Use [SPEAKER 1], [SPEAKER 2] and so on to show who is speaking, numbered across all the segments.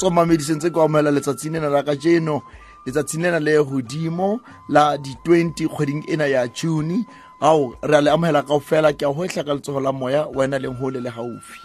[SPEAKER 1] kgotso mamediseng ke amoela letsatsing lena la ka jeno letsatsing lena le godimo la di-20 kgweding ena ya june. Ao re a le amogela kao fela ke a hotlha ka letsogo la moya wena leng hole le gaufi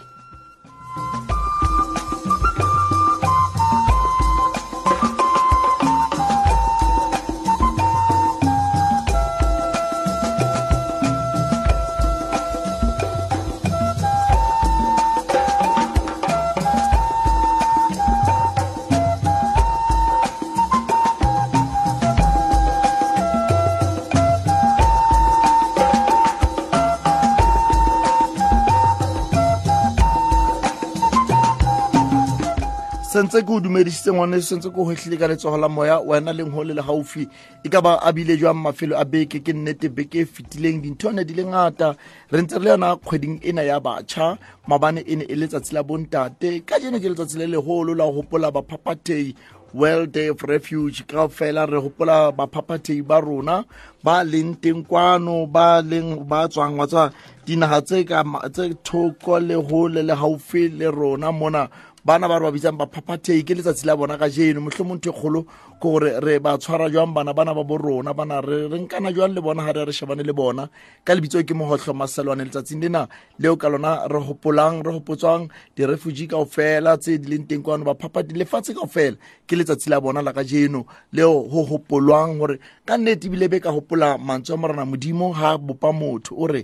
[SPEAKER 1] sentse ke o dumedisitse ngwane sentse ke o hotlhile ka letsogo la moya wena leng go le le gaufi e ka ba a bile mafelo a beke ke nnete beke e fetileng dintho ne di le ngata. Re ntse re le yona kgweding ena ya batšha mabane e ne e letsatsi la bontate. Ka jeno ke letsatsi le legolo la go gopola baphaphathei world day of refuge ka fela re gopola baphaphathei ba rona. Ba leng teng kwano ba leng ba tswang wa dinaga tse thoko le gole le gaufi le rona mona bana ba re ba bitsang baphaphathei ke letsatsi la bona ka jeno. Motlho motho e kgolo ke gore re ba tshwara jwang bana bana ba bo rona bana re re nkana jwang le bona ga re re shebane le bona? Ka lebitso ke mogotlho maselwane letsatsing lena leo ka lona re gopolang re gopotswang di-refugee kao fela tse di leng teng kwano baphaphati lefatshe kao fela ke letsatsi la bona la ka jeno leo go gopolwang gore ka nnete ebile be ka gopola mantswe a morana modimo ga bopa motho o re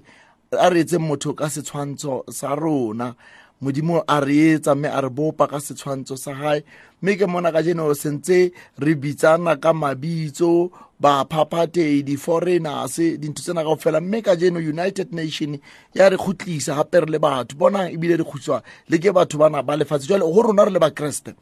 [SPEAKER 1] a re etseng motho ka setshwantsho sa rona modimo a re etsa mme a re bopa ka setshwantsho sa gae mme ke mona ka jeno sentse re bitsana ka mabitso baphaphathei di-foreigners dintho tsena kao fela mme ka jeno united nation ya re kgotlisa gape re le batho. Bona ebile re khutswa le ke batho bana ba lefatshe. Jale go rona re le bakreste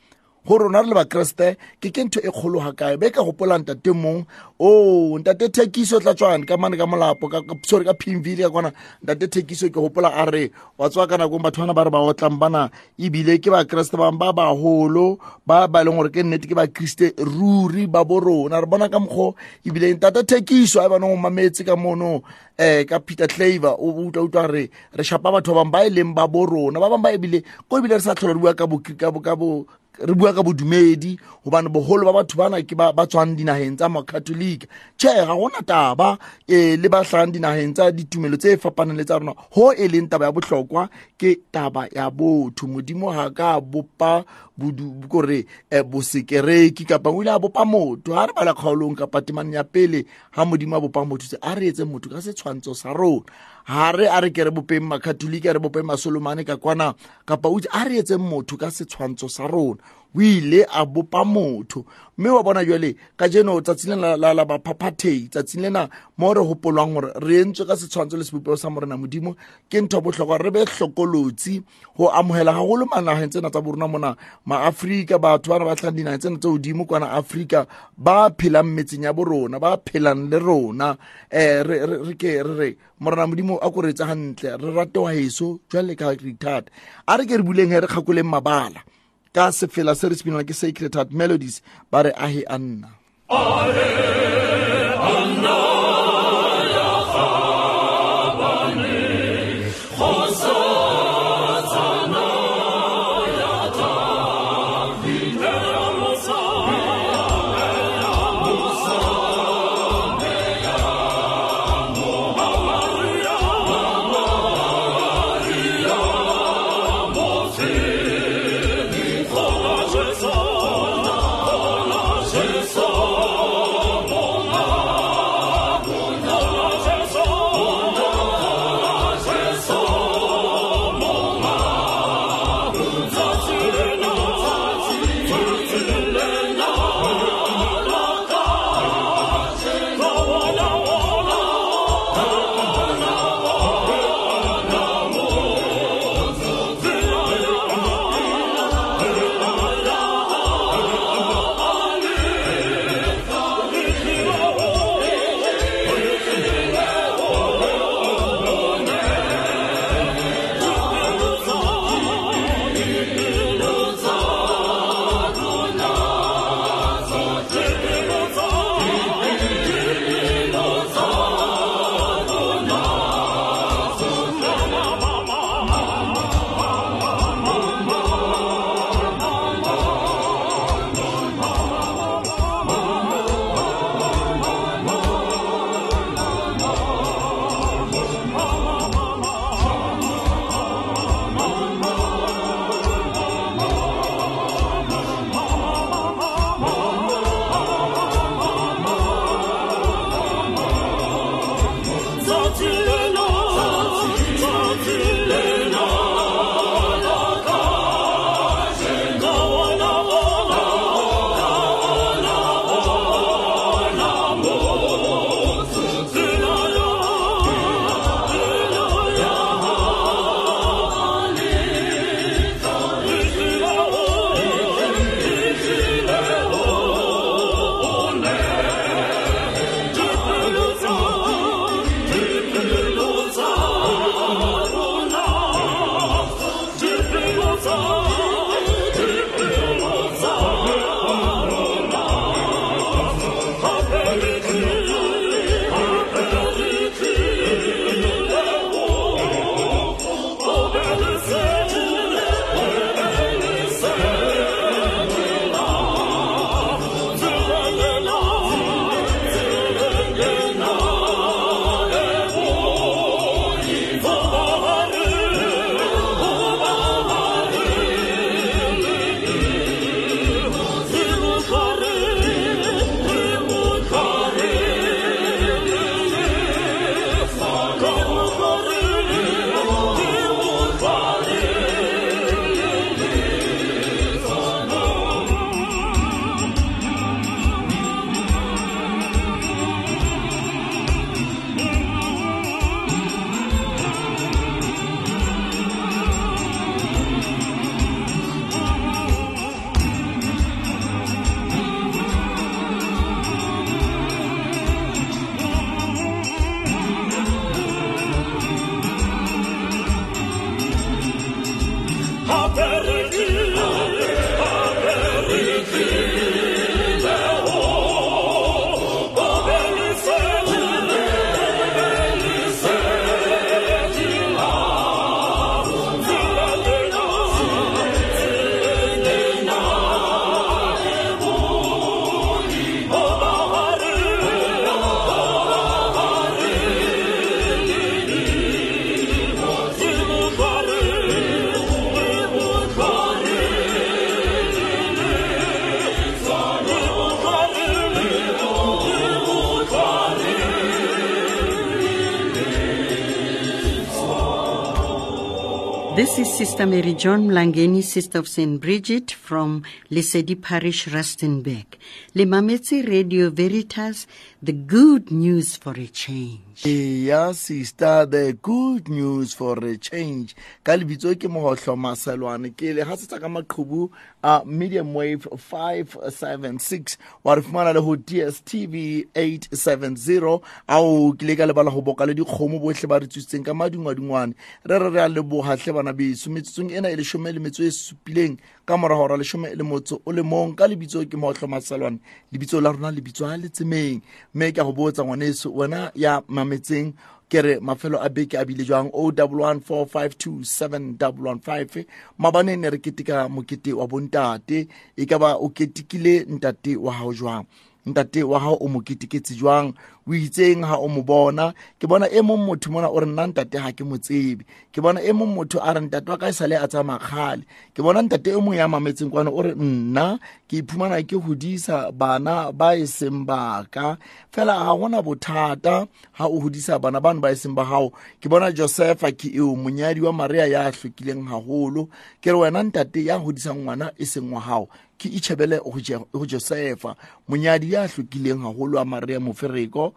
[SPEAKER 1] go rona re le bakeresete ke ke ntho e kgologa kae? Be ka gopolang ntate mong o ntate thekiso tla tswane ka mane ka molapo sorry ka pimvile ka kwana. Ntate thekiso ke gopola a re wa tswa ka nakong batho bana ba re ba otlang bana ebile ke bakreste bangwe ba bagolo ba ba leng gore ke nnete ke bakriste ruri ba bo rona. Re bona ka mokgwa ebile ntate thekiso a e baneng o mametse ka mono um ka peter claver o utlwa utlwa re re shapa batho ba bangwe ba e leng ba bo rona. Ba bangwe ba ebile ko ebile re sa tlhola re bua ka re bua ka bodumedi gobane bogolo ba batho bana ke ba tswang dinageng tsa makatolika tšhe ga gona taba um le ba tlang dinageng tsa ditumelo tse fapaneng le tsa rona. Go e leng taba ya botlhokwa ke taba ya botho. Modimo ga ka bopa kore um bosekereki kapa o ile a bopa motho. Ga re bala kgaolong kapa temaneng ya pele ga modimo a bopa motho tse a re etse motho ka setshwantsho sa rona ga re a re ke re bopeng makatolika re bopeng masolomane ka kwana kapa o a re etseng motho ka setshwantsho sa rona o ile a bopa motho. Mme wa bona jwale ka jeno tsatsing lena la baphaphathei tsatsing lena mo re gopolwang gore re entswe ka setshwantsho le sebopego sa morena modimo ke ntho botlhokwa re be hlokolotsi go amogela gagolo manageng tsena tsa borona mona maaforika batho bana ba tlhang dinageng tsena tse godimo kwana aforika ba phelang metseng ya borona ba phelang le rona. Um re ke re re morena modimo a ko re etsa gantle re rate wa heso jwale ka re ithata a re ke re buleng he re kgakoleng mabala ka sefela se re se binang ke sacred heart melodies ba re ahe a nna.
[SPEAKER 2] This Sister Mary John Mlangeni, Sister of St. Bridget from Lesedi Parish, Rustenburg. Limametsi Radio Veritas, the good news for a change.
[SPEAKER 1] Yeah, sister, the good news for a change. Ka lebitso ke mohohlo maselwane ke le hasetsa ka maqhubu a medium wave 576 wa re fumana le ho DSTV 870 ao ke le ka lebala ho boka le dikgomo bohle ba re tswitseng ka madungwadungwane. Re re re a leboha hle bana beso. Metsotsong ena e leshome le metso e supileng ka mora hora leshome e le motso o le mong ka lebitso ke mohohlo maselwane lebitso la rona lebitso a letsemeng mme ke go botsa ngwaneso wena ya mametseng ke mafelo a beke a bile jwang? O one four five two seven double one five. Mabaneng ne re ketika mokete wa bontate e ka ba o ketikile ntate wa hao jwang? Ntate wa hao o mo jwang o itseng ha o mo bona. Ke bona e mong motho mona o re nna ntate ha ke mo tsebe. Ke bona e mong motho a re ntate wa ka e sale a tsamaya kgale. Ke bona ntate e mong ya mametseng kwana o re nna ke iphumana ke hodisa bana ba e seng baka fela ga gona bothata ha o hodisa bana bano ba e seng ba gago ke bona josepha ke eo monyadi wa maria ya a hlwekileng haholo. Ke re wena ntate ya hodisang ngwana e seng wa gago ke itšhebele go josefa monyadi ya hlwekileng haholo wa maria mofereko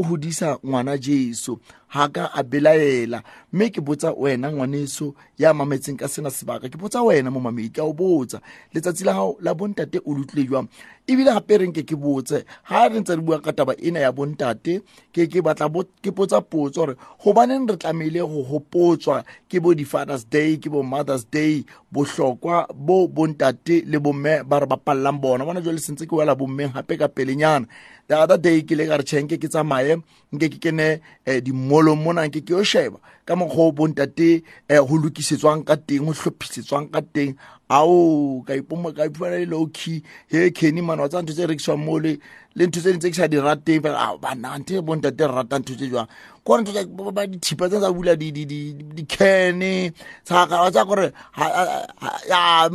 [SPEAKER 1] o godisa ngwana jesu. Ga ka a belaela. Mme ke botsa wena ngwaneso ya mametseng ka sena sebaka. Ke botsa wena mo mamedi ka o botsa. Letsatsi la gago la bontate o lutlile jwang? Ebile gape re ke ke botse ga re ntse re bua ka taba ena ya bontate ke ke batla ke potsa potso gore gobaneng re tlamehile go gopotswa ke bo di-fathers day ke bo mothers day bohlokwa bo bontate le bomme ba re ba bapalelang bona. Bona jwa le sentse ke wela bommeng gape ka pelenyana. The other day ke le ka re tšhenke ke tsamaye nke ke kene um dimolong mona nke ke yo sheba ka mokgwa o bontate um go lokisetswang ka teng go tlhophisetswang ka teng. Ao ka iphumana le low he kenny mana wa tsa ntho tse rekisiwang mo le le ntho tse ding tse ke sa di rateng fela. Banante bontate re rata ntho tse jwang? Kore ntho ba dithipa tse tsa bula dicane tsa kore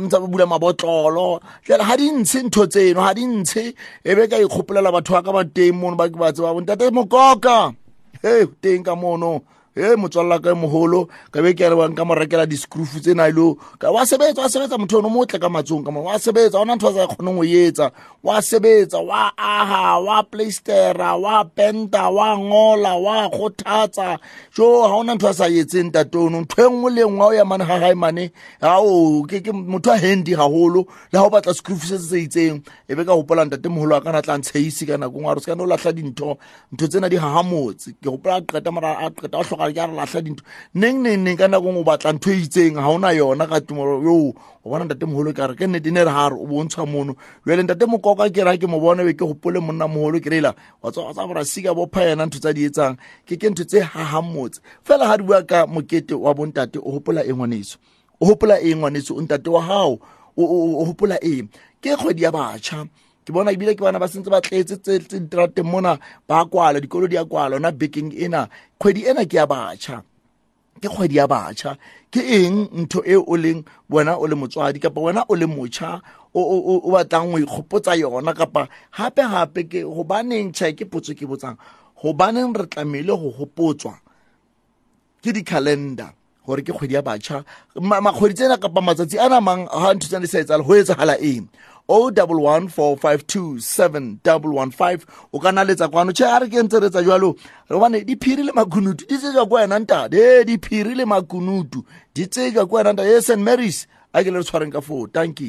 [SPEAKER 1] ntsa ba bula mabotlolo. Jale ga di ntho tseno ga di ntshe e be ka ikgopolela batho ba ka ba teng mono ba ke ba tseba. Bontate mokoka! He teng ka mono e motswalela ka e mogolo ka be ke re bang ka mo rekela di-scroof tsena ilo wa sebetsa wa sebetsa motho ono motle ka matsong ka wa sebetsa ona ntho a sa kgoneng go etsa. Wa sebetsa wa aha wa playstera wa penta wa ngola wa kgothatsa. Jo ga ona ntho a sa etseng tatono ntho e nngwe le nngwe o ya mane ga gae mane ao ke motho a handy gagolo le ga o batla scroof se se se itseng e be ka gopola ntate mogolo a kana tla ntsheisi ka nako ngwe a re se kane o latlha dintho ntho tsena di gagamotse ke gopola a qeta mara a qeta o tlhoka ke a re latlha dintho. Neng neng neng ka nakong o batla ntho e itseng ga ona yona ka tumoro yo o bona ntate mogolo ka re ke nnete ne re ga re o bontshwa mono. Jale ntate mokoka ke ra ke mo bone be ke gopole monna mogolo ke reela wa tsa tsa bora sika bopha yena ntho tsa di etsang. Ke ke ntho tse hahammotse fela ga di bua ka mokete wa bontate o gopola e ngwaneso. O gopola e ngwaneso o ntate wa gago o gopola eng ke kgwedi ya batšha ke bona ebile ke bana ba sentse ba tletse tse diterateng mona ba kwala dikolo di a kwala ona bekeng ena. Kgwedi ena ke ya batšha ke kgwedi ya batšha ke eng ntho e o leng wena o le motswadi kapa wena o le motšha o batlang go ikgopotsa yona? Kapa gape gape ke gobaneng tšha ke potso ke botsang. Gobaneng re tlamehile go gopotswa ke di-calendar gore ke kgwedi ya batšha makgwedi tsena kapa matsatsi a namang ga ntho tsena di sa etsala go etsagala eng o double one four five two seven double one five o ka naletsa kwano. Tšhe a re ke ntse re tsa jalo re bane diphiri le makunutu di tsejwa ko wena ntate. E diphiri le makunutu di tsejwa ko wena ntate. E st marys a ke le re tshwareng ka foo. Thank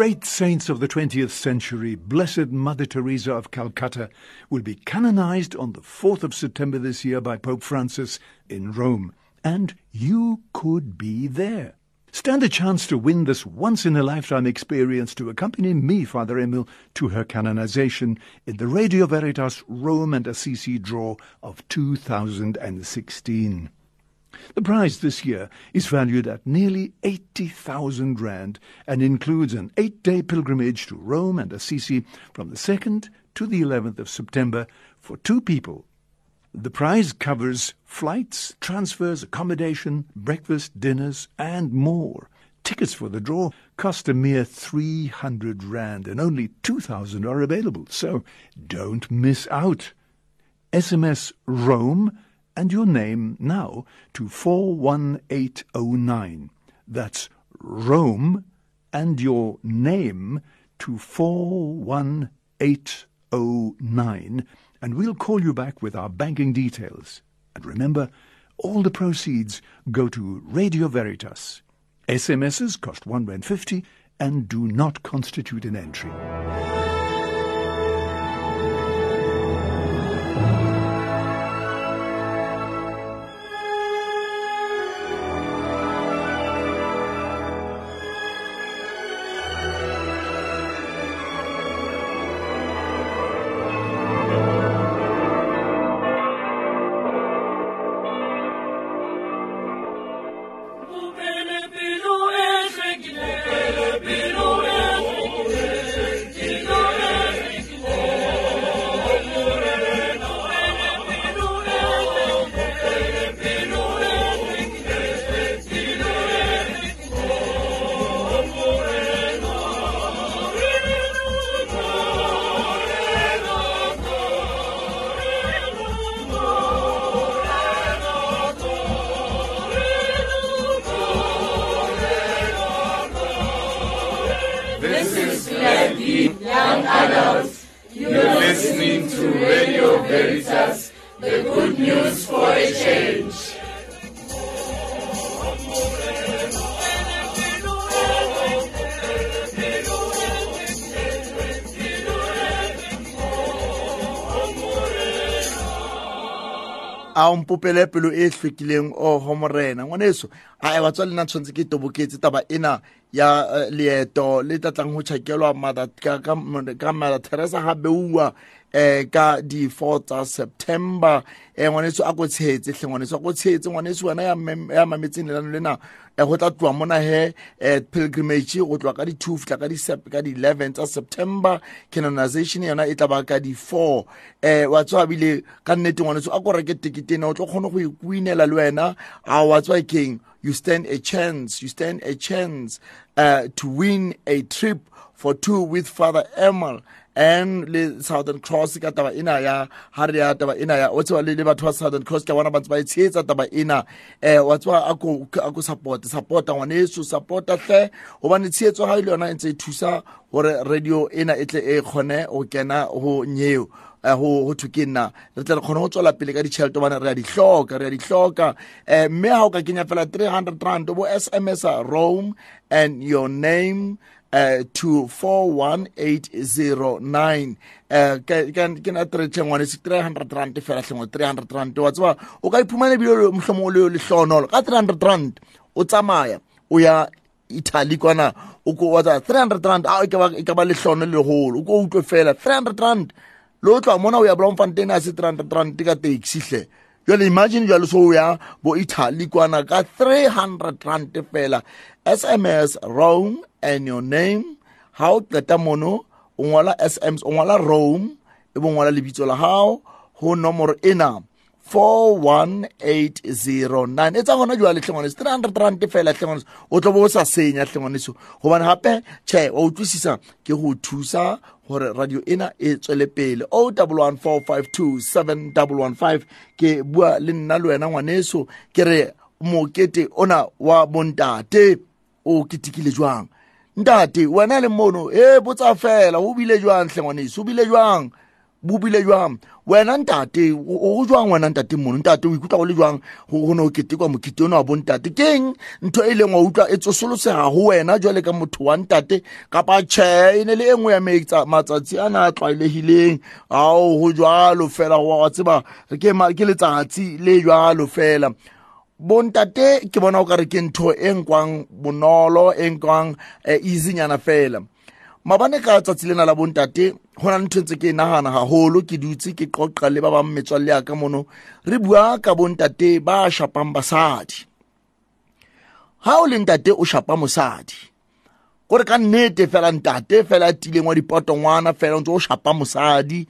[SPEAKER 3] great saints of the 20th century, Blessed Mother Teresa of Calcutta, will be canonized on the 4th of September this year by Pope Francis in Rome. And you could be there. Stand a chance to win this once in a lifetime experience to accompany me, Father Emil, to her canonization in the Radio Veritas Rome and Assisi draw of 2016. The prize this year is valued at nearly 80,000 rand and includes an eight-day pilgrimage to Rome and Assisi from the 2nd to the 11th of September for two people. The prize covers flights, transfers, accommodation, breakfast, dinners, and more. Tickets for the draw cost a mere 300 rand and only 2,000 are available, so don't miss out. SMS Rome and your name now to 41809. That's Rome and your name to 41809 and we'll call you back with our banking details. And remember, all the proceeds go to Radio Veritas. SMSs cost 1 Rand 50 and do not constitute an entry.
[SPEAKER 4] A
[SPEAKER 1] o mpopele pelo e hlwekileng o ho morena. Ngwaneso a e batswa le nna tshwanetse ke toboketse taba ena ya eh, leeto le tlatlang go tšhakelwa ka mother teresa ha beuwa um ka di-4 tsa september. Um ngwaneso a ko tshetse tlhe ngwaneso a ko tshetse ngwaneso wena ya mametseng lelano lena go tla tloa mona he pilgrimage go tloa ka di-two fitlha ka di-eleven tsa september. Canonization yona e tla ba ka di-four. Um wa tswa bile ka nnete ngwaneso a ko reke tekete ena o tlo kgone go ikwinela le wena? A wa tswa keng you stand a chance you stand a chance uh, to win a trip for two with father emil and le southern cross ka taba ena ya ha re ya taba ena ya. O tseba le le southern cross ka bona ba ntse ba itsheetsa taba ena. Eh wa tseba a a ko support supporta ngwaneso supporta hle. Hobane tsheetso ha ile yona e thusa radio ena e tle e kgone ho kena ho nyeo eh ho ho thwe ke nna. Re tle re kgone ho tswela pele ka ditšhelete obane re a di hloka re a di hloka. Um mme ha o ka kenya fela 300 rand bo sms a rome and your name uh, to 41809 uh, ke ke na trethe ngwane se 300 rand fela hlengwe 300 rand. Wa tseba o ka iphumana bile mohlomong le le hlonolo. Ka 300 rand o tsamaya o ya Italy kwana o ko wa 300 rand a ke ba ke ba le hlono le holo o ko utlwe fela 300 rand lo tla mona o ya Bloemfontein a se 300 rand ka taxi hle. Jale imagine jalo so o ya bo italy kwana ka 300 rand fela. Sms rome and your name. Ha o qeta mono o ngola sms o ngola rome e bo ngola lebitso la hao ho nomoro ena 41809 e tsa gona jwa tlhengwaneso 300 rand fela tlhengwaneso o tlo bo o sa senya tlhengwaneso gobane gape tšhe wa utlwisisa ke go thusa gore radio ena e tswele pele. O double one four five two seven double one five. Ke bua le nna le wena ngwaneso ke re mokete ona wa bontate o ketekile jwang? Ntate wena le mono e botsa fela o bile jwang hle ngwaneso? O bile jwang? Bobile jwang? Wena ntate o jwang wena ntate mono? Ntate o ikutlwa go le jwang? Go ne o ketekwa mokete ono wa bontate keng ntho e leng wa utlwa e tsosolosega go wena jwale ka motho wa ntate kapa tšhe e ne le e nngwe ya metsa matsatsi a na a tlwaelegileng ao go jwalo fela wa tseba ke letsatsi le jwalo fela. Bontate ke bona o ka re ke ntho e nkwang bonolo e nkwang easynyana fela. Mabane ka tsatsi lena la bontate go na le ntho ntse ke e nagana gagolo ke dutse ke qoqa le ba bang metswalle yaka mono. Re bua ka bontate ba shapang basadi. Ga o le ntate o shapa mosadi. Gore ka nnete fela ntate fela a tileng wa dipotongwana fela o ntse o shapa mosadi.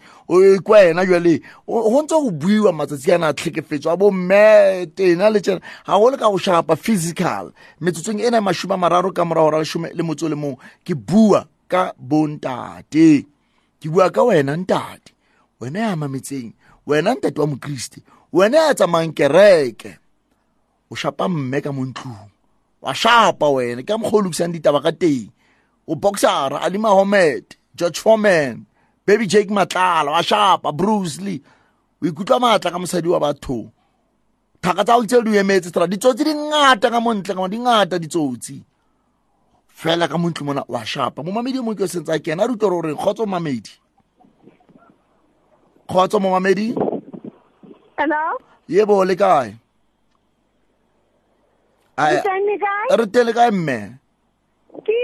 [SPEAKER 1] Kwa ena jale go ntse go buiwa matsatsi ana a tlhekefetso a bomme tena le tsena ga go le ka go shapa physical. Metsotsong ena masome a mararo ka morago ra lesome le motso le mongwe ke bua ka bontate ke bua ka wena ntate. Wena ya mametseng wena ntate wa mokriste wena ya tsamayang kereke. O shapa mme ka mo ntlong wa shapa wena ka mokgwa o lokisang ditaba ka teng. O boxera ali mahomed george foreman baby jake matlala wa shapa bruce lee. O ikutlwa maatla ka mosadi wa bathong thaka tsa go tse di emetse tara ditsotsi di ngata ka montle ka di ngata ditsotsi. Fela ka montle mona wa shapa mo mamedi mo ke sentse a kena a rutwa gore kgotso mamedi kgotso mo mamedi
[SPEAKER 5] Hello?
[SPEAKER 1] ye bo le kae Ai,
[SPEAKER 5] Mutani kae?
[SPEAKER 1] re tele kae mme
[SPEAKER 5] Ke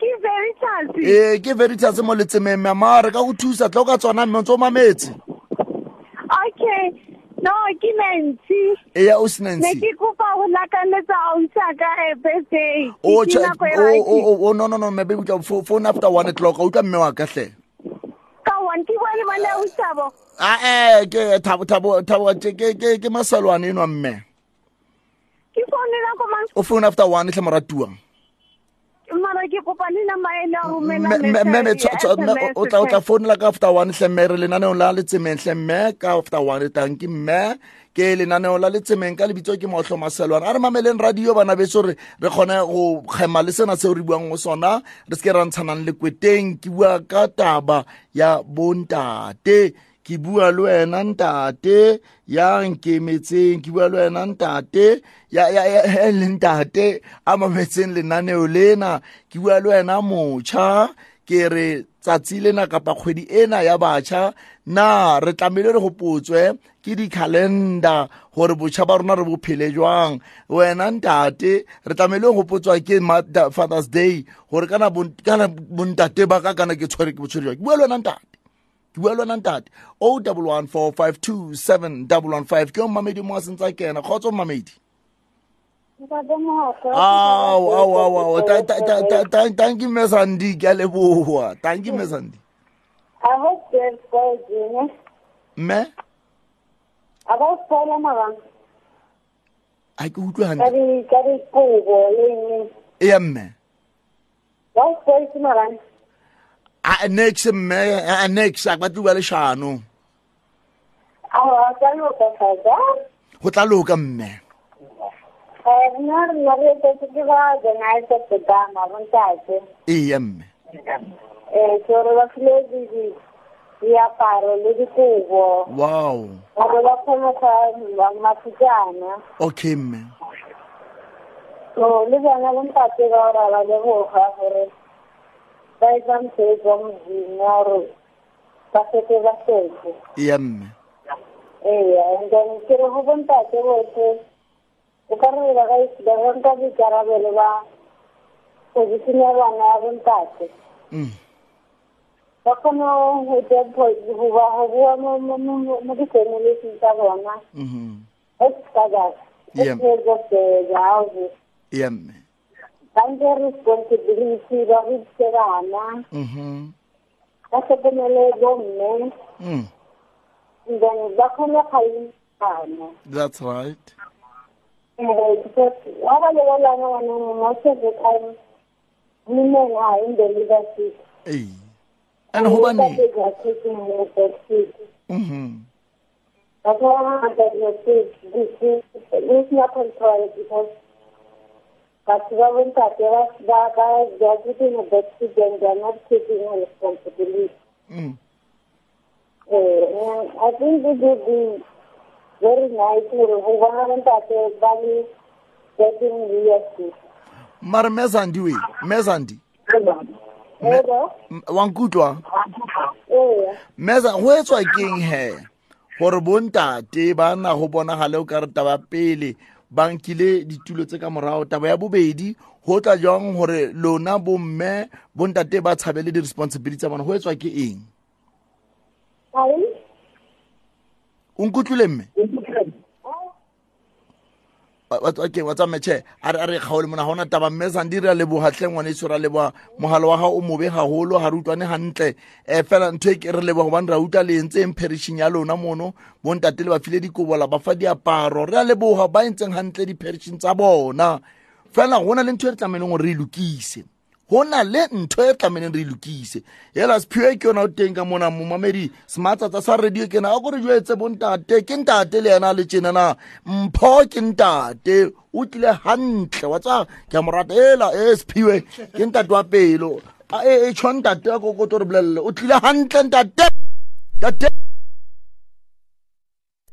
[SPEAKER 5] ke Veritas.
[SPEAKER 1] ee ke veritas mo letsemeng mme mare ka go thusa tla o ka tswana mme o ntse o mametse
[SPEAKER 5] Okay. No, ke Nancy.
[SPEAKER 1] eya o
[SPEAKER 5] Ne
[SPEAKER 1] senancy
[SPEAKER 5] ke kopa go lakaletsa ausa ka eh, birthday.
[SPEAKER 1] o
[SPEAKER 5] Ke
[SPEAKER 1] cha-
[SPEAKER 5] nako e
[SPEAKER 1] o-
[SPEAKER 5] right.
[SPEAKER 1] o- o- o- no no no maybe utlwa pho- phone after one o'clock o utlwa mme wa ka hle
[SPEAKER 5] Ka one ke bone mane ausa bo.
[SPEAKER 1] a eh ke thabo thabo thabo ke ke ke ke masalwane enwa mme
[SPEAKER 5] Ke phone la ko mang?
[SPEAKER 1] o phone after one hle moratuwa
[SPEAKER 5] Mara ke kopa le namba e la romela
[SPEAKER 1] mme mme- mme tshwa- tshwa- mme, o tla o tla founela ka after one hle mme re lenaneong la letsemeng hle mme ka after one tanki mme ke lenaneo la letsemeng ka lebitso ke motlho maselwane a re mameleng radio bana beso re re kgone go kgema le sena seo re buang go sona. Re se ke ra ntshanang le kweteng ke bua ka taba ya bontate ke bua le wena ntate. Ya nkemetseng ke bua le wena ntate. Ya ya ya a mametseng lenaneo lena. Ke bua le wena motjha. Ke re tsatsi lena kapa kgwedi ena ya batjha na re tlamehile re gopotswe ke di-calendar gore botjha ba rona re bophele jwang? Wena ntate re tlamehile gopotswa ke fathers day gore kana bontate ba ka kana ke tshwere ke botshwere jwang? Ke bua le wena ntate bua le o double one four five two seven double one five. Ke o mmamedi mo a sentse a kena. Kgotsa o mmamedi ao ao ao ao. Ta- ta- ta- ta- ta- tanki mme sandi ke a leboa tanki mme sandi
[SPEAKER 5] I hope there's God, you know.
[SPEAKER 1] mme
[SPEAKER 5] About Paula Maran.
[SPEAKER 1] a ke utlwe
[SPEAKER 5] ka
[SPEAKER 1] gantle
[SPEAKER 5] di ka dikobo le eng
[SPEAKER 1] e ya mme.
[SPEAKER 5] Wa spoil marang
[SPEAKER 1] a next mme a next akwathi ba le shano
[SPEAKER 5] awa ka yo ka ka
[SPEAKER 1] go tla loka mme.
[SPEAKER 5] Nna nna re tse ke ba jana tse e, ke ba ma bontate
[SPEAKER 1] ee mme.
[SPEAKER 5] Eh ke re ba fule di diaparo le dikobo.
[SPEAKER 1] Wow.
[SPEAKER 5] Gore ba kgone go ba matsana
[SPEAKER 1] okay mme.
[SPEAKER 5] So le bana bontate ba ba ba le go ga gore bayibamthetho mzinaro baseke
[SPEAKER 1] baseke ya mme
[SPEAKER 5] eya and then ke re go bontate botlhe o ka re ba banka boikarabelo ba position ya bana ya bontate ba kgone go bua mo di-familiesing tsa bona
[SPEAKER 1] ex
[SPEAKER 5] fathers
[SPEAKER 1] ex heads
[SPEAKER 5] of the houses
[SPEAKER 1] ya mme
[SPEAKER 5] ba nke responsibility ba godise bana
[SPEAKER 1] Mhm.
[SPEAKER 5] ba tlhokomele bomme
[SPEAKER 1] Mm.
[SPEAKER 5] and then ba kgone gaisana
[SPEAKER 1] that's right
[SPEAKER 5] Eh, because ha ba lebelana ngwaneng most of the time women are in the leadership
[SPEAKER 1] ee and gobane
[SPEAKER 5] Bontate they are taking the back seat.
[SPEAKER 1] Mhm.
[SPEAKER 5] Batho ba bangata they take this is not control because batho ba bontate ba ba ba they are taking a back seat and they are not taking responsibility
[SPEAKER 1] Mm.
[SPEAKER 5] Eh, and I think it would be very nice gore go bona bontate ba le getting leadership
[SPEAKER 1] mare mesandi we mesandi
[SPEAKER 5] Hello?
[SPEAKER 1] M- wa nkutlwa
[SPEAKER 5] Ee.
[SPEAKER 1] mesa go etswa keng he gore bontate ba na go bonagale o ka re taba pele ba nkile ditulo tse ka morao. Taba ya bobedi go tla jang gore lona bomme bontate ba tshabele di-responsibility tsa bona? Go etswa ke eng? O nkutlwile mme okay wa tsametšhe a re a re kgaole mona ga ona taba mme sandi re a leboga tlhe ngwaneso re a leboga mogala wa gago o mobe gagolo ga re utlwane gantle um fela ntho e ke re leboga gobane re a utlwa le entseng perishing ya lona mono. Bontate le ba file dikobola ba fa diaparo. Re a leboga ba entseng gantle di-perishing tsa bona. Fela go le ntho e re tlameleng gore re e go na le ntho e tlameleng re e lokise. Hela sephiwe ke yona o teng ka mona momamedi sematsatsa sa radio ke na a kore joetse bontate ke ntate le yena a le tjenana mpho ke ntate. O tlile gantle wa tsa ke a morata ela e sephiwe ke ntate wa pelo. E e tšhwa ntate a kokoto re bolelele o tlile gantle ntate. Ntate.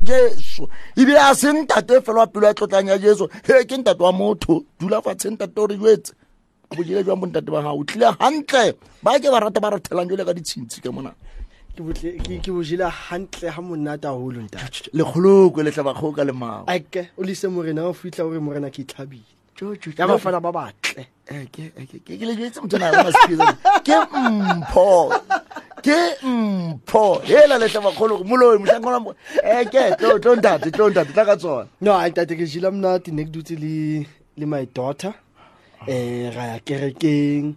[SPEAKER 1] Jesu. Ebile a se ntate fela wa pelo ya tlotlang ya jesu. He ke ntate wa motho. Dula fatshe ntate o re jetse bojele jwa bontate ba gago o tlile gantle ba ke ba rata ba rathelang jole ka ditshintshi ka mona.
[SPEAKER 6] Ke hantle ha monate haholo ntate.
[SPEAKER 1] Lekgoloko le tlabakgo ka lemao
[SPEAKER 6] ake o lese morena o fitlha ore morena ke itlhabile ya bafana ba batle.
[SPEAKER 1] Ke le jetse motho na bona sephiri ke mpho ke mpho. Hela le tlabakgolo moloi motlhankona e ke tlo ntate tlo ntate tla ka tsona.
[SPEAKER 6] No ntate ke jela monate ne ke dutse le my daughter eh ra ya kerekeng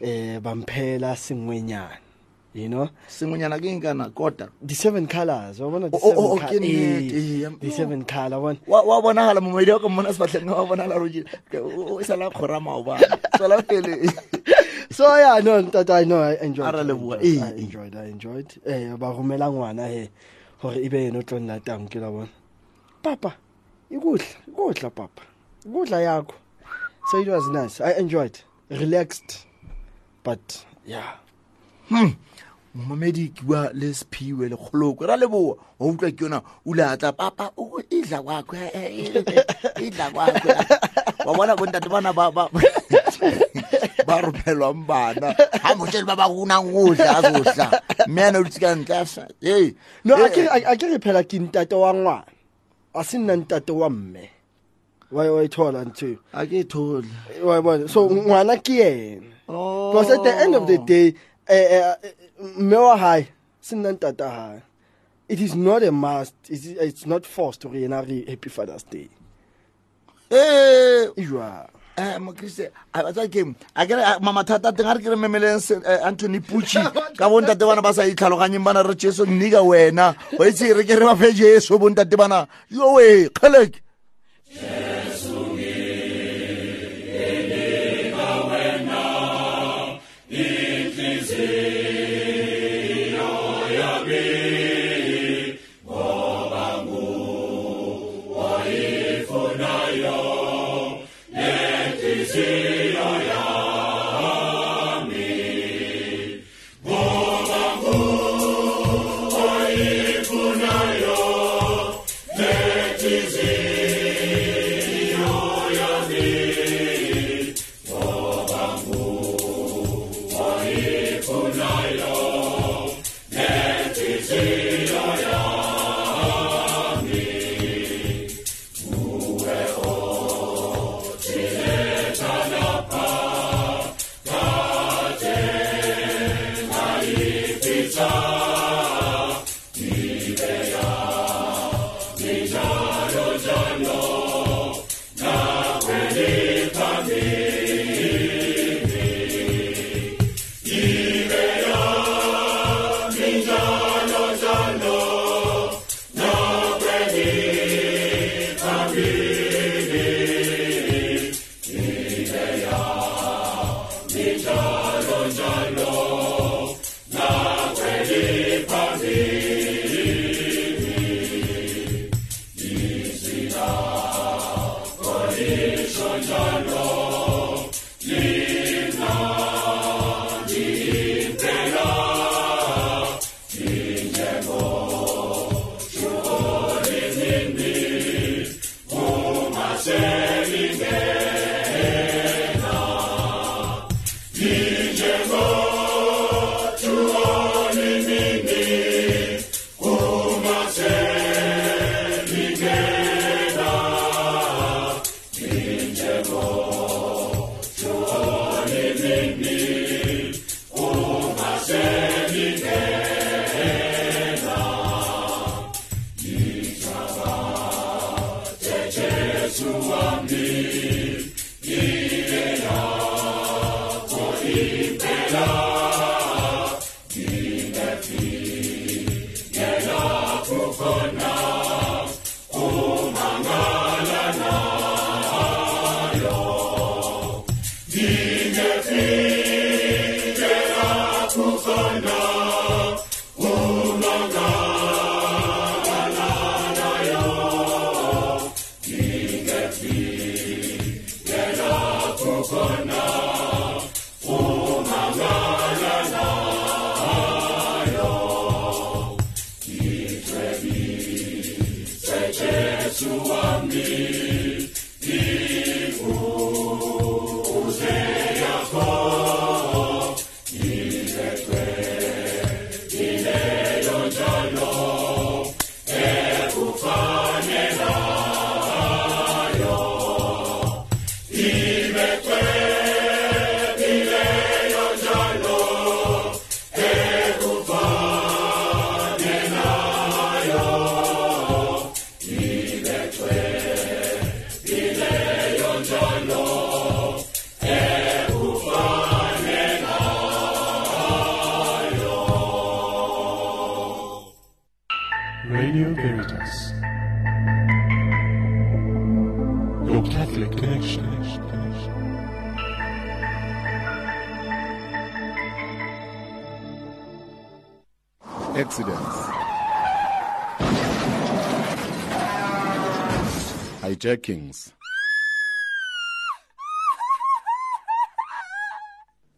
[SPEAKER 6] eh bamphela sengwenyana you know?
[SPEAKER 1] Sengwenyana ke eng kana kota
[SPEAKER 6] the seven colors wa bona the
[SPEAKER 1] Oh, oh, oh,
[SPEAKER 6] seven
[SPEAKER 1] nnete,
[SPEAKER 6] eh,
[SPEAKER 1] eh,
[SPEAKER 6] the seven color one
[SPEAKER 1] wa wa bonagala momedi wa ka mona sefatlheng wa bonagala roje o sala kgora maoba tswela pele
[SPEAKER 6] so yeah no ntate i know i enjoyed
[SPEAKER 1] A re
[SPEAKER 6] I
[SPEAKER 1] leboha,
[SPEAKER 6] enjoyed,
[SPEAKER 1] eh,
[SPEAKER 6] I enjoyed i enjoyed. Eh ba romela ngwana he hore ibe yena o tlo nlatang ke la bona. Papa ikudla ikudla papa. Ikudla yakho so it was nice. I enjoyed relaxed but yeah.
[SPEAKER 1] Momamedi ke bua le sephiwe le kgoloko. Ra leboa wa utlwa ke yona le atla papa o- idla kwakho eh, eh, eh, idla kwakho wa bona bontate bana ba ba ba romelwang bana. Ga motšele ba ba gonang otla a sotla mme ane o dutse ka ntle a sa ee
[SPEAKER 6] no a ke re phela ke ntate wa ngwana. A se nna ntate wa mme wa wa ithola ntho
[SPEAKER 1] a ke thole
[SPEAKER 6] wa bona so ngwana ke yena.
[SPEAKER 1] Oh.
[SPEAKER 6] because at the end of the day eh eh, eh, mme wa hae se nna hae. It is not a must. It's, it's not forced hore yena re happy father's day.
[SPEAKER 1] Eh, mokriste a batsa ke a kere a- mamathata a teng a re ke re memeleng anthony puchi ka bontate bana ba sa itlhaloganyeng bana re jesu nnika wena. Wa itse re ke re ba fe jesu bontate bana. Yowe kgeleke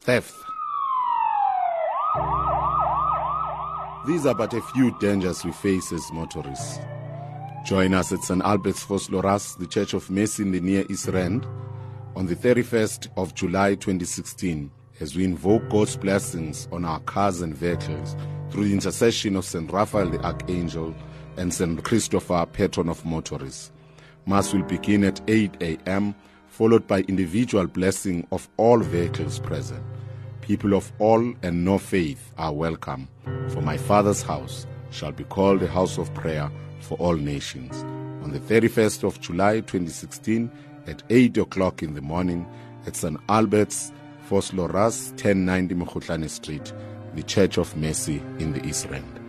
[SPEAKER 7] Theft. These are but a few dangers we face as motorists. Join us at St. Albert's Vosloorus, the Church of Mercy in the Near East Rand, on the 31st of July 2016 as we invoke God's blessings on our cars and vehicles through the intercession of St. Raphael the Archangel and St. Christopher, patron of motorists. Mass will begin at 8 a.m., followed by individual blessing of all vehicles present. People of all and no faith are welcome, for my Father's house shall be called a house of prayer for all nations. On the 31st of July 2016, at 8 o'clock in the morning, at St. Albert's, Vosloorus, 1090 Mokhutlane Street, the Church of Mercy in the East Rand.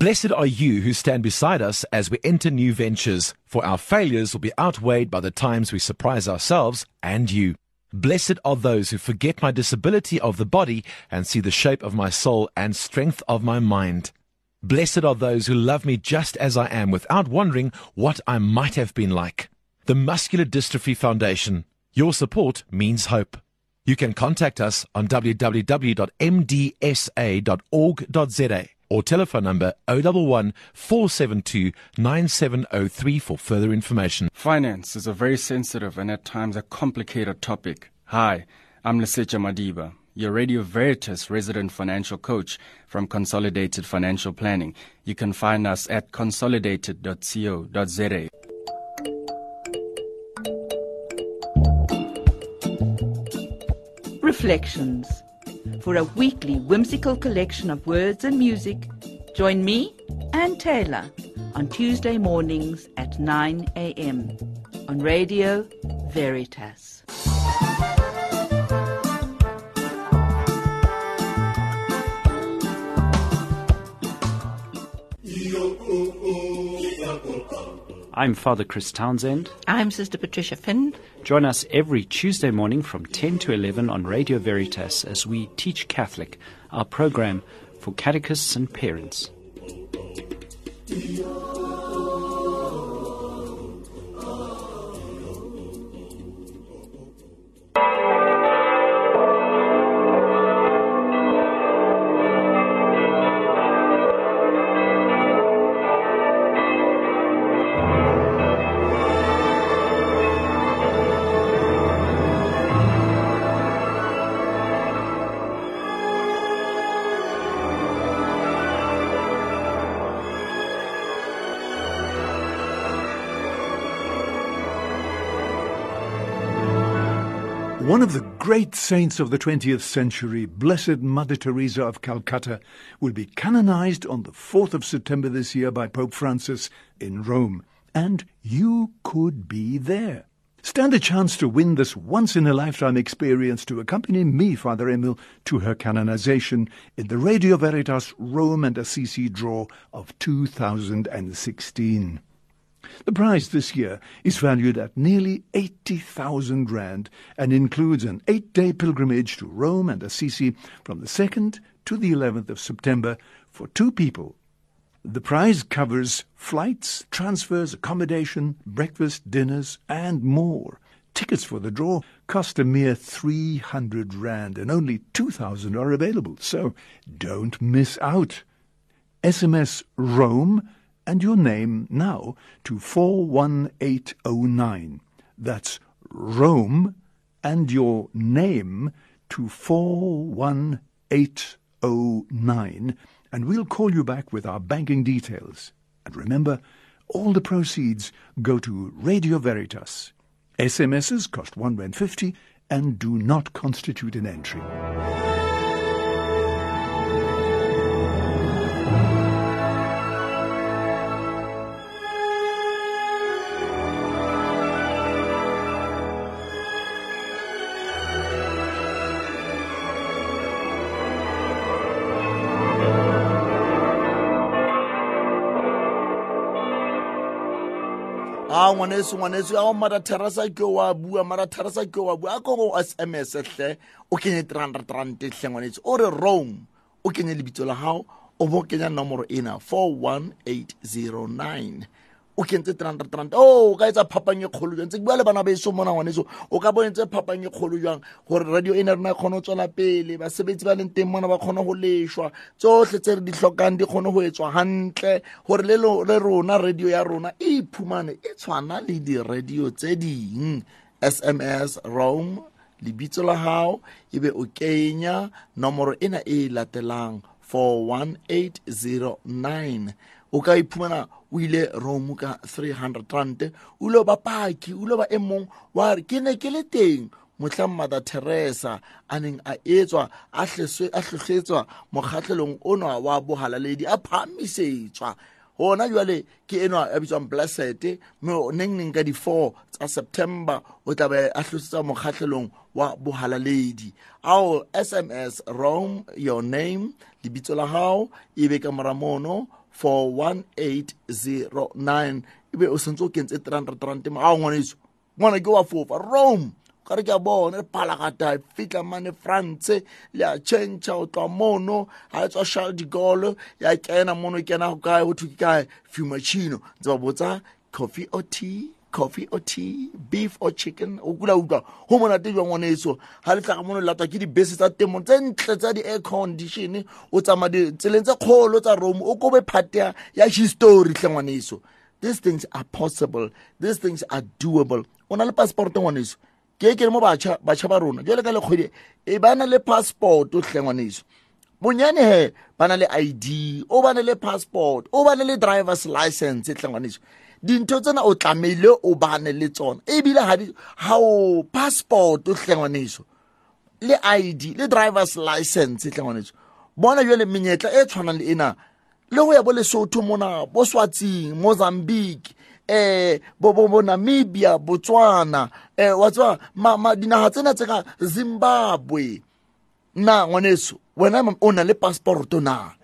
[SPEAKER 8] Blessed are you who stand beside us as we enter new ventures, for our failures will be outweighed by the times we surprise ourselves and you. Blessed are those who forget my disability of the body and see the shape of my soul and strength of my mind. Blessed are those who love me just as I am without wondering what I might have been like. The Muscular Dystrophy Foundation. Your support means hope. You can contact us on www.mdsa.org.za or telephone number 011 472 9703 for further information.
[SPEAKER 9] Finance is a very sensitive and at times a complicated topic. Hi, I'm Lesecha Madiba, your Radio Veritas resident financial coach from Consolidated Financial Planning. You can find us at consolidated.co.za.
[SPEAKER 10] Reflections. For a weekly whimsical collection of words and music, join me, Ann Taylor, on Tuesday mornings at 9 a.m. on Radio Veritas.
[SPEAKER 11] I'm Father Chris Townsend.
[SPEAKER 12] I'm Sister Patricia Finn.
[SPEAKER 11] Join us every Tuesday morning from 10 to 11 on Radio Veritas as we teach Catholic, our program for catechists and parents.
[SPEAKER 3] One of the great saints of the 20th century, Blessed Mother Teresa of Calcutta, will be canonized on the 4th of September this year by Pope Francis in Rome. And you could be there. Stand a chance to win this once in a lifetime experience to accompany me, Father Emil, to her canonization in the Radio Veritas Rome and Assisi draw of 2016. The prize this year is valued at nearly 80,000 rand and includes an eight-day pilgrimage to Rome and Assisi from the 2nd to the 11th of September for two people. The prize covers flights, transfers, accommodation, breakfast, dinners, and more. Tickets for the draw cost a mere 300 rand and only 2,000 are available, so don't miss out. SMS Rome and your name now to 41809. That's Rome and your name to 41809 and we'll call you back with our banking details. And remember, all the proceeds go to Radio Veritas. SMSs cost 1 rand 50 and do not constitute an entry.
[SPEAKER 1] A ngwaneso ngwaneso. Ya go mara terasa ke wa bua mara terasa ke wa bua. A ko go sms hle o kenye 300 rand hle ngwaneso. O re rome o kenye lebitso la gago o bo kenya nomoro ena 41809 o kentse 300 rand o o ka etsa phapang e kgolo jang tse ke bua le bana beso mona ngwaneso. O ka bonetse phapang e kgolo jang gore radio ena rena e kgone go tswela pele basebetsi ba leng teng mona ba kgone go lešwa tsotlhe tse re di tlhokang di kgone go etswa gantle gore le rona radio ya rona e iphumane e tshwana le di-radio tse ding. Sms rome lebitso la gago ebe o kenya. Nomoro ena e latelang 41809 o ka iphumana o ile rome ka 300 rand o ile ba paki o ile ba e mong wa re ke ne ke le teng. Mother teresa a neng a etswa a hleswe- a hlwehletswa mokgahlelong ona wa bohalaledi a phamisetswa gona jale ke enwa a bitswang blessed mo neng neng ka di-4 tsa september o tla be a hlosetswa mokgahlelong wa bohalaledi. Ao sms rome your name lebitso la gago e be ka mora mono 41809 ebe o sentse o kentse 300 rand ma ao ngwaneso. Ngwana ke wa fofa rome. Ka re ke a bona re palagata e fitlha mane france le a tšhentšha o tloa mono ga e tswa charles de ya kena mono e kena go kae go thuke kae? Fumachino. Ntse ba botsa coffee or tea coffee or tea beef or chicken o kula utlwa go monate jwa ngwaneso? Ga le tlaga mono latwa ke dibese tsa temo tse ntle tsa di-air condition o tsama ditseleng tse kgolo tsa rome o kobe phate ya history tle ngwaneso. These things are possible. These things are doable. O na le passport ngwaneso? Ke ke re mo batšha batšha ba rona. Jale ka lekgwedi e ba na le passport o hle ngwaneso. Bonyane he ba na le id o ba na le passport o ba na le drivers license hle ngwaneso. Dintho tsena o tlameile o bane le tsona. Ebile ga o passport o hle ngwaneso le id le drivers license hle ngwaneso. Bona jale menyetla e tshwanang le ena le go ya bo lesotho mona bo swatsing mozambique eh bo bo bo Namibia Botswana eh wa tswa ma, ma dinaga tsena tse ka Zimbabwe. Na ngwaneso wena o na le passport na?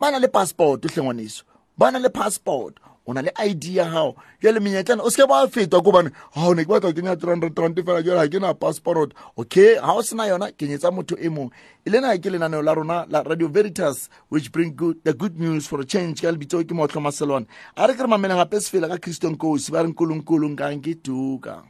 [SPEAKER 1] Ba na le passport hle ngwaneso. Ba na le passport. O na le id ya gago jale menyetlana o seke ba fetwa ko bane o ne ke batla go kenya three hundred rand fela jale ga ke na passport. Okay ga o sena yona kenyetsa motho e mongwe e lena ke lenaneo la rona la radio veritas which bring good, the good news for a change ka lebitso ke motlho maselwane. A re ke re mamele gape se fela ka christian kosi ba re nkolonkolo nkang ke tuka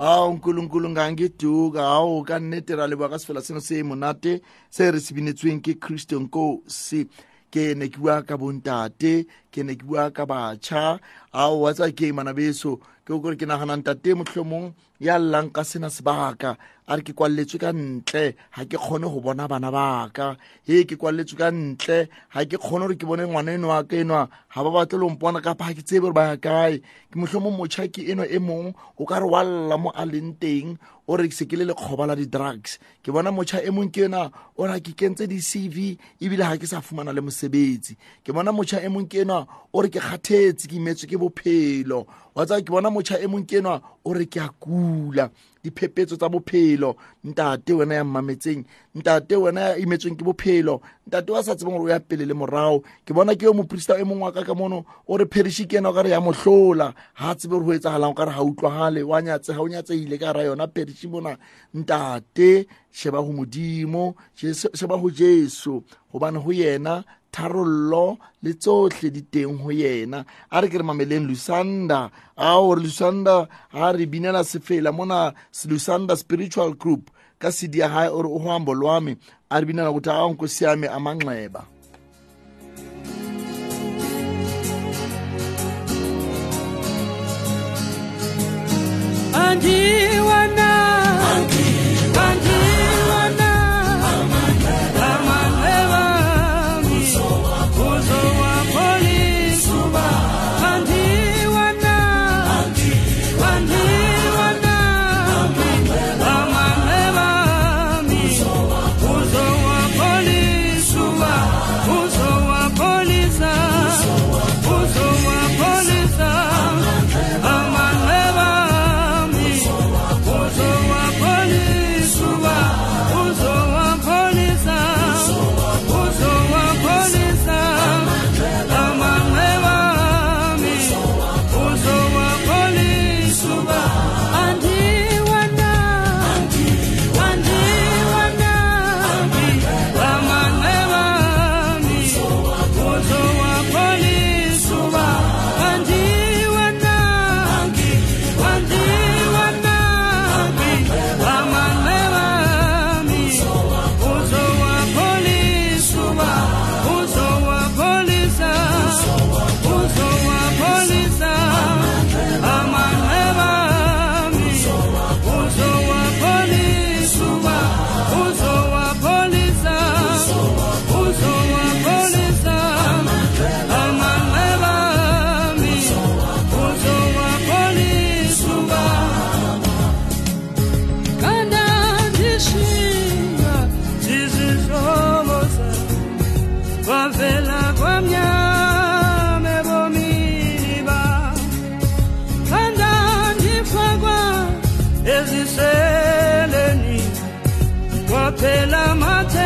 [SPEAKER 1] ao nkulunkulu ngangiduka. Hawu ka nnete ra leboa ka sefela seno se monate se re se binetsweng ke christian kosi ke ne ke bua ka bontate ke ne ke bua ka batšha ao wa tsa ke mana beso. Ke kore ke nagana ntate motlhomong ya llang ka sena sebaka a re ke kwalletswe ka ntle ga ke kgone go bona bana baka. He ke kwalletswe ka ntle ga ke kgone gore ke bone ngwana eno wa ka enwa ga ba batle lompona kapa ga ke tsebe gore ba ya kae. Ke motlhomong motšha ke eno e mongwe o ka re wa lla mo a leng teng o re se ke le lekgoba la di-drugs. Ke bona motšha e mongwe ke ena o re ke kentse di-cv ebile ga ke sa fumana le mosebetsi. Ke bona motšha e mongwe ke o re ke kgathetse ke imetswe ke bophelo. Wa tsaba ke bona motšha e mongwe ke enwa o re ke a kula. Diphepetso tsa bophelo ntate wena ya mmametseng ntate wena ya imetsweng ke bophelo ntate wa sa tsebeng gore o ya pele le morago ke bona ke yo moporista e mongwe wa ka ka mono o re pheriši ke ena o ka re ya mohlola ga tsebe gore go etsagalang o ka re ga utlwagale wa nyatse ga o nyatseile ka ra yona pheriši mona. Ntate sheba go modimo sheba go jesu. Gobane go yena tharollo le tsohle di teng ho yena. A re ke re mameleng lusanda ao re lusanda ga re binela sefela mona lusanda spiritual group ka sedi ya gae ore o goambo lwami a re binela ukuthi a nkosi yami amanxeba
[SPEAKER 12] andiwana andiwana eziseleni kwaphela mathe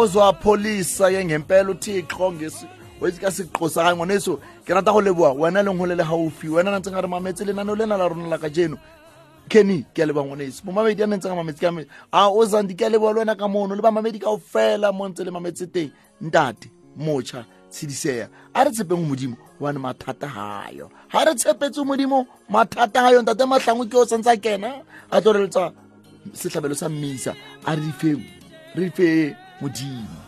[SPEAKER 1] awuzwapholisa ke ngempela uthixo ngesi weitse ka seqosa ga ngwaneso ke rata go leboa wena leng gole le gaufi wena nantse ga re mametse lenaneo lena la rona la ka jeno kenny ke a leboa ngwaneso bomamedi a nentse ga mametse ka a o zandi ke a leboa le wena ka mono le bamamedi kao fela mo ntse le mametse teng. Ntate motšha tshediseya a re tshepeng modimo gobane mathata gayo ga re tshepetse modimo mathata gayo ntate matlhango ke o santse a kena? A tloreletsa setlhabelo sa mmisa a re di fe re fe modimo.